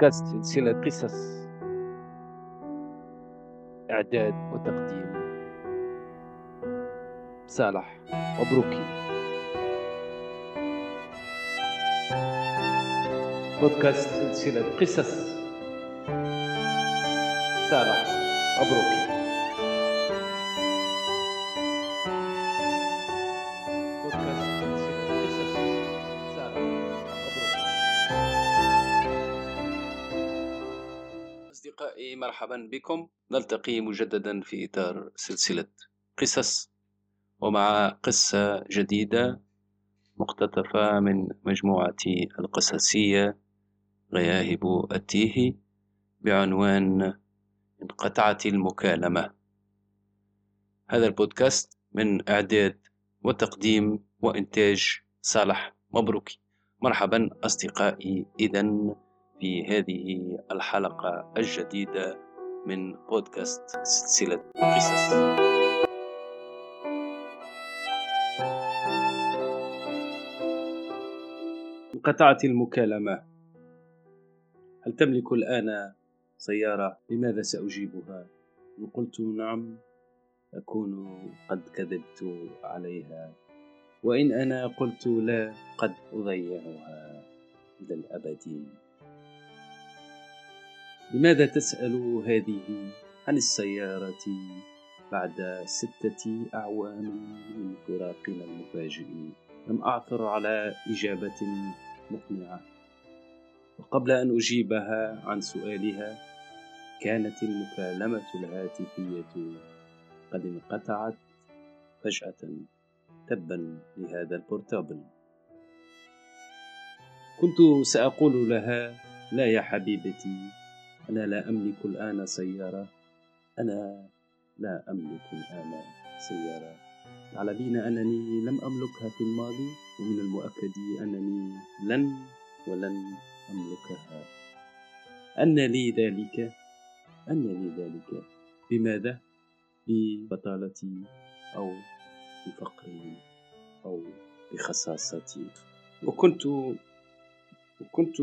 بودكاست سلسلة قصص إعداد وتقديم. صالح مبروكي. بودكاست سلسلة قصص. صالح مبروكي. مرحبا بكم. نلتقي مجددا في إطار سلسلة قصص ومع قصة جديدة مقتطفة من مجموعتي القصصية غياهب التيه بعنوان انقطعت المكالمة. هذا البودكاست من إعداد وتقديم وإنتاج صالح مبروكي. مرحبا أصدقائي. إذا في هذه الحلقة الجديدة من بودكاست سلسلة قصص انقطعت المكالمة هل تملك الآن سيارة؟ لماذا سأجيبها؟ إن قلت نعم أكون قد كذبت عليها وإن أنا قلت لا قد أضيعها إلى الأبد لماذا تسأل هذه عن السيارة بعد ستة أعوام من فراقنا المفاجئ؟ لم أعثر على إجابة مقنعة. وقبل أن أجيبها عن سؤالها كانت المكالمة الهاتفية قد انقطعت فجأة تبا لهذا البورتابل. كنت سأقول لها لا يا حبيبتي أنا لا أملك الآن سيارة. أنا لا أملك الآن سيارة. تعلمين أنني لم أملكها في الماضي ومن المؤكد أنني لن ولن أملكها. أن لي ذلك أن لي ذلك. بماذا؟ ببطالتي أو بفقري أو بخصاصتي. وكنت وكنت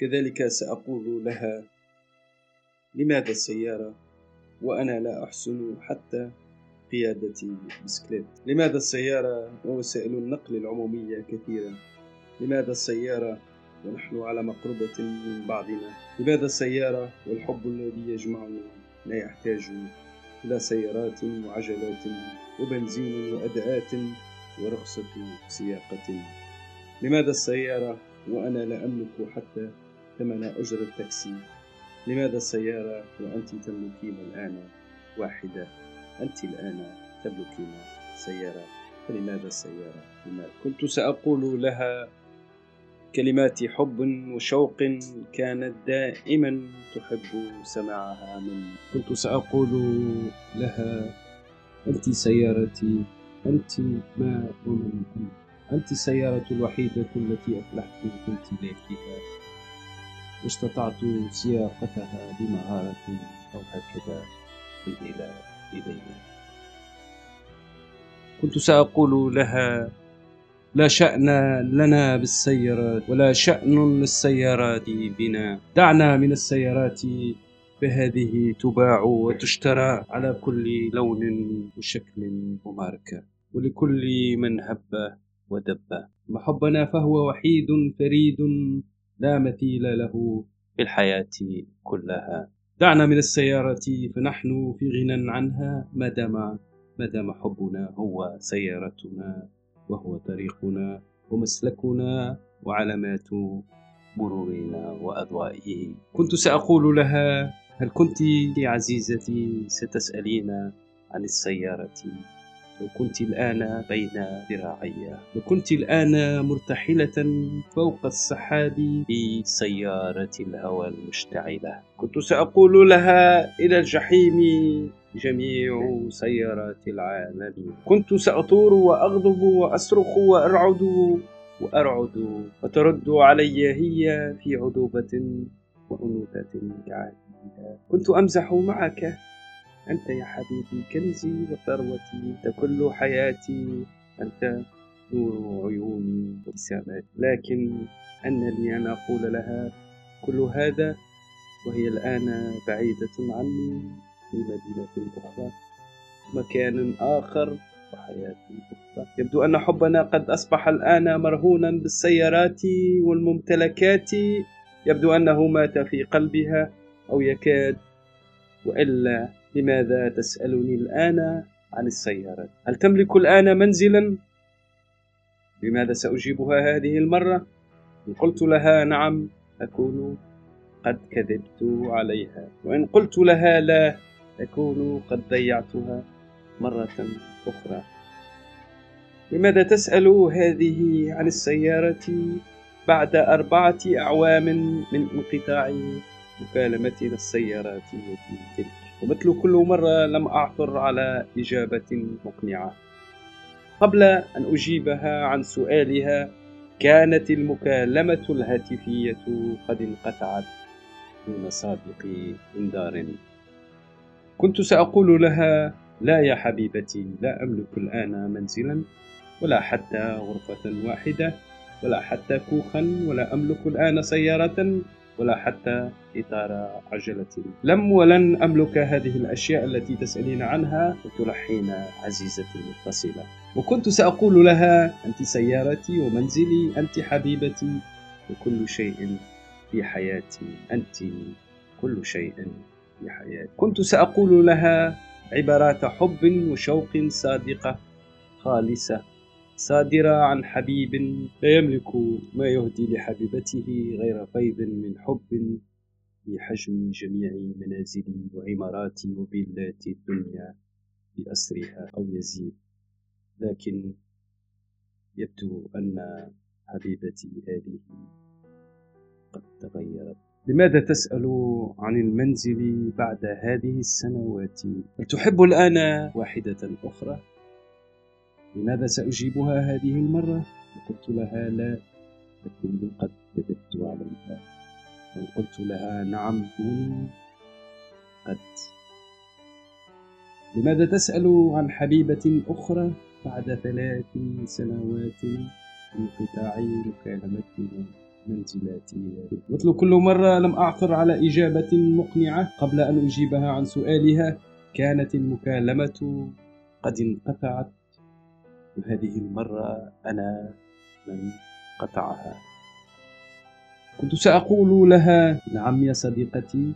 كذلك سأقول لها لماذا السيارة وأنا لا أحسن حتى قيادة بسكليت؟ لماذا السيارة ووسائل النقل العمومية كثيرة؟ لماذا السيارة ونحن على مقربة من بعضنا؟ لماذا السيارة والحب الذي يجمعنا لا يحتاج إلى سيارات وعجلات وبنزين وأداءات ورخصة سياقة؟ لماذا السيارة وأنا لا أملك حتى ثمن أجر التاكسي. لماذا السيارة وأنت تملكين الآن واحدة؟ أنت الآن تملكين سيارة. فلماذا السيارة لماذا كنت سأقول لها كلمات حب وشوق كانت دائما تحب سماعها من كنت سأقول لها أنت سيارتي أنت ما أؤمن أنت السيارة الوحيدة التي أفلحت في امتلاكها واستطعت سياقتها بمهارة أو هكذا إلى إلينا كنت سأقول لها لا شأن لنا بالسيارات ولا شأن للسيارات بنا. دعنا من السيارات فهذه تباع وتشترى على كل لون وشكل وماركة ولكل من هب ودب. محبنا فهو وحيد فريد لا مثيل له في الحياة كلها. دعنا من السيارة فنحن في غنى عنها. ما دام ما دام حبنا هو سيارتنا وهو طريقنا ومسلكنا وعلامات مرورنا وأضوائه. كنت سأقول لها هل كنت عزيزتي ستسألين عن السيارة؟ لو كنت الآن بين ذراعي. لو كنت الآن مرتحلة فوق السحاب بسيارة الهوى المشتعلة. كنت سأقول لها إلى الجحيم جميع سيارات العالم. كنت سأطور وأغضب وأصرخ وأرعد وأرعد وترد علي هي في عذوبة وأنوثة كعادتها كنت أمزح معك. أنت يا حبيبي كنزي وثروتي أنت كل حياتي أنت نور عيوني وابتساماتي لكن أن لي أن أقول لها كل هذا وهي الآن بعيدة عني في مدينة أخرى مكان آخر وحياة أخرى يبدو أن حبنا قد أصبح الآن مرهونا بالسيارات والممتلكات. يبدو أنه مات في قلبها أو يكاد وإلا لماذا تسألني الآن عن السيارات؟ هل تملك الآن منزلا؟ لماذا سأجيبها هذه المرة؟ إن قلت لها نعم أكون قد كذبت عليها. وإن قلت لها لا أكون قد ضيعتها مرة أخرى. لماذا تسأل هذه عن السيارة بعد أربعة أعوام من انقطاع مكالمتنا السيارات تلك؟ ومثل كل مرة لم أعثر على إجابة مقنعة. قبل أن أجيبها عن سؤالها كانت المكالمة الهاتفية قد انقطعت دون سابق إنذار. كنت سأقول لها لا يا حبيبتي لا أملك الآن منزلا ولا حتى غرفة واحدة ولا حتى كوخا ولا أملك الآن سيارة. ولا حتى إطار عجلة. لم ولن أملك هذه الأشياء التي تسألين عنها وتلحين عزيزتي المتصلة. وكنت سأقول لها أنت سيارتي ومنزلي أنت حبيبتي وكل شيء في حياتي أنت كل شيء في حياتي. كنت سأقول لها عبارات حب وشوق صادقة خالصة. صادرة عن حبيب لا يملك ما يهدي لحبيبته غير فيض من حب في حجم جميع منازلي وعماراتي وفيلات الدنيا بأسرها أو يزيد لكن يبدو أن حبيبتي هذه قد تغيرت لماذا تسأل عن المنزل بعد هذه السنوات؟ هل تحب الآن واحدة أخرى؟ لماذا سأجيبها هذه المرة؟ وقلت لها لا أكون قد كذبت عليها. وقلت لها نعم كوني قد. لماذا تسأل عن حبيبة أخرى؟ بعد ثلاث سنوات من قطاع مكالمتنا منزلاتي. مثل كل مرة لم أعثر على إجابة مقنعة قبل أن أجيبها عن سؤالها. كانت المكالمة قد انقطعت وهذه المرة أنا من قطعها. كنت سأقول لها نعم يا صديقتي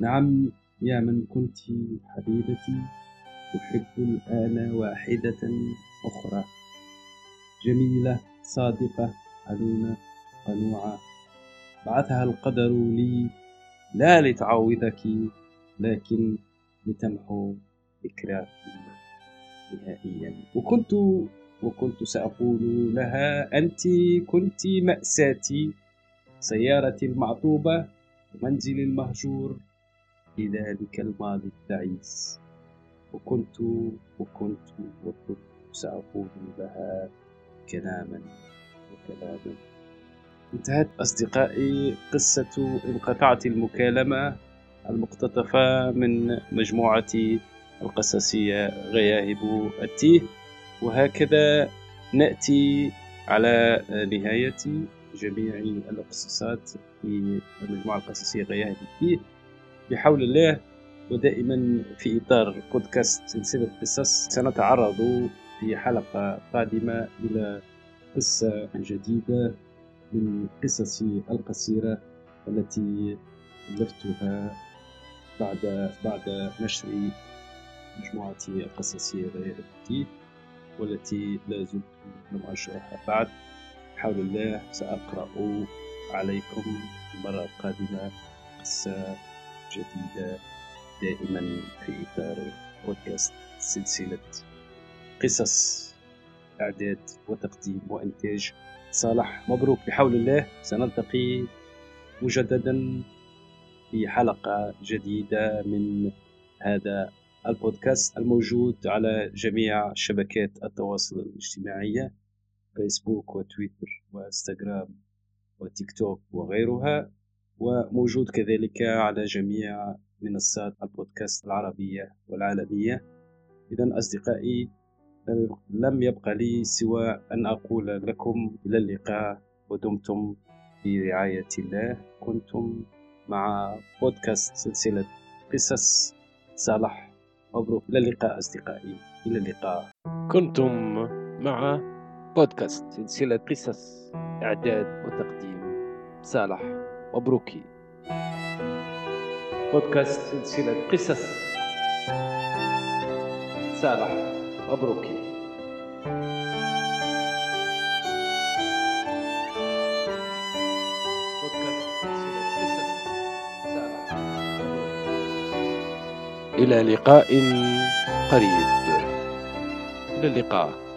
نعم يا من كنت حبيبتي أحب الآن واحدة أخرى. جميلة صادقة حنونة قنوعة. بعثها القدر لي لا لتعوضك لكن لتمحو ذكراك. نهائيا. وكنت وكنت سأقول لها أنت كنت مأساتي سيارتي المعطوبة ومنزلي المهجور في ذلك الماضي التعيس وكنت وكنت وكنت سأقول لها كلاما وكلاما. انتهت أصدقائي قصة انقطعت المكالمة المقتطفة من مجموعة القصصية غياهب التيه. وهكذا نأتي على نهاية جميع القصصات في المجموعة القصصية غياهب التيه. بحول الله ودائما في إطار بودكاست سلسلة قصص سنتعرض في حلقة قادمة إلى قصة جديدة من قصصي القصيرة التي ألفتها بعد بعد نشر مجموعتي القصصية غيرتي والتي لا زلت لم أنشرها بعد. بحول الله سأقرأ عليكم المرة القادمة قصة جديدة دائما في إطار بودكاست سلسلة قصص إعداد وتقديم وإنتاج صالح مبروك. بحول الله سنلتقي مجددا في حلقة جديدة من هذا البودكاست الموجود على جميع شبكات التواصل الاجتماعية فيسبوك وتويتر وانستغرام وتيك توك وغيرها وموجود كذلك على جميع منصات البودكاست العربية والعالمية. إذا أصدقائي لم يبقى لي سوى أن أقول لكم إلى اللقاء. ودمتم في رعاية الله. كنتم مع بودكاست سلسلة قصص صالح. مبروك إلى اللقاء أصدقائي. إلى اللقاء. كنتم مع بودكاست سلسلة قصص إعداد وتقديم صالح مبروكي. بودكاست سلسلة قصص صالح مبروكي. إلى لقاء قريب. إلى اللقاء.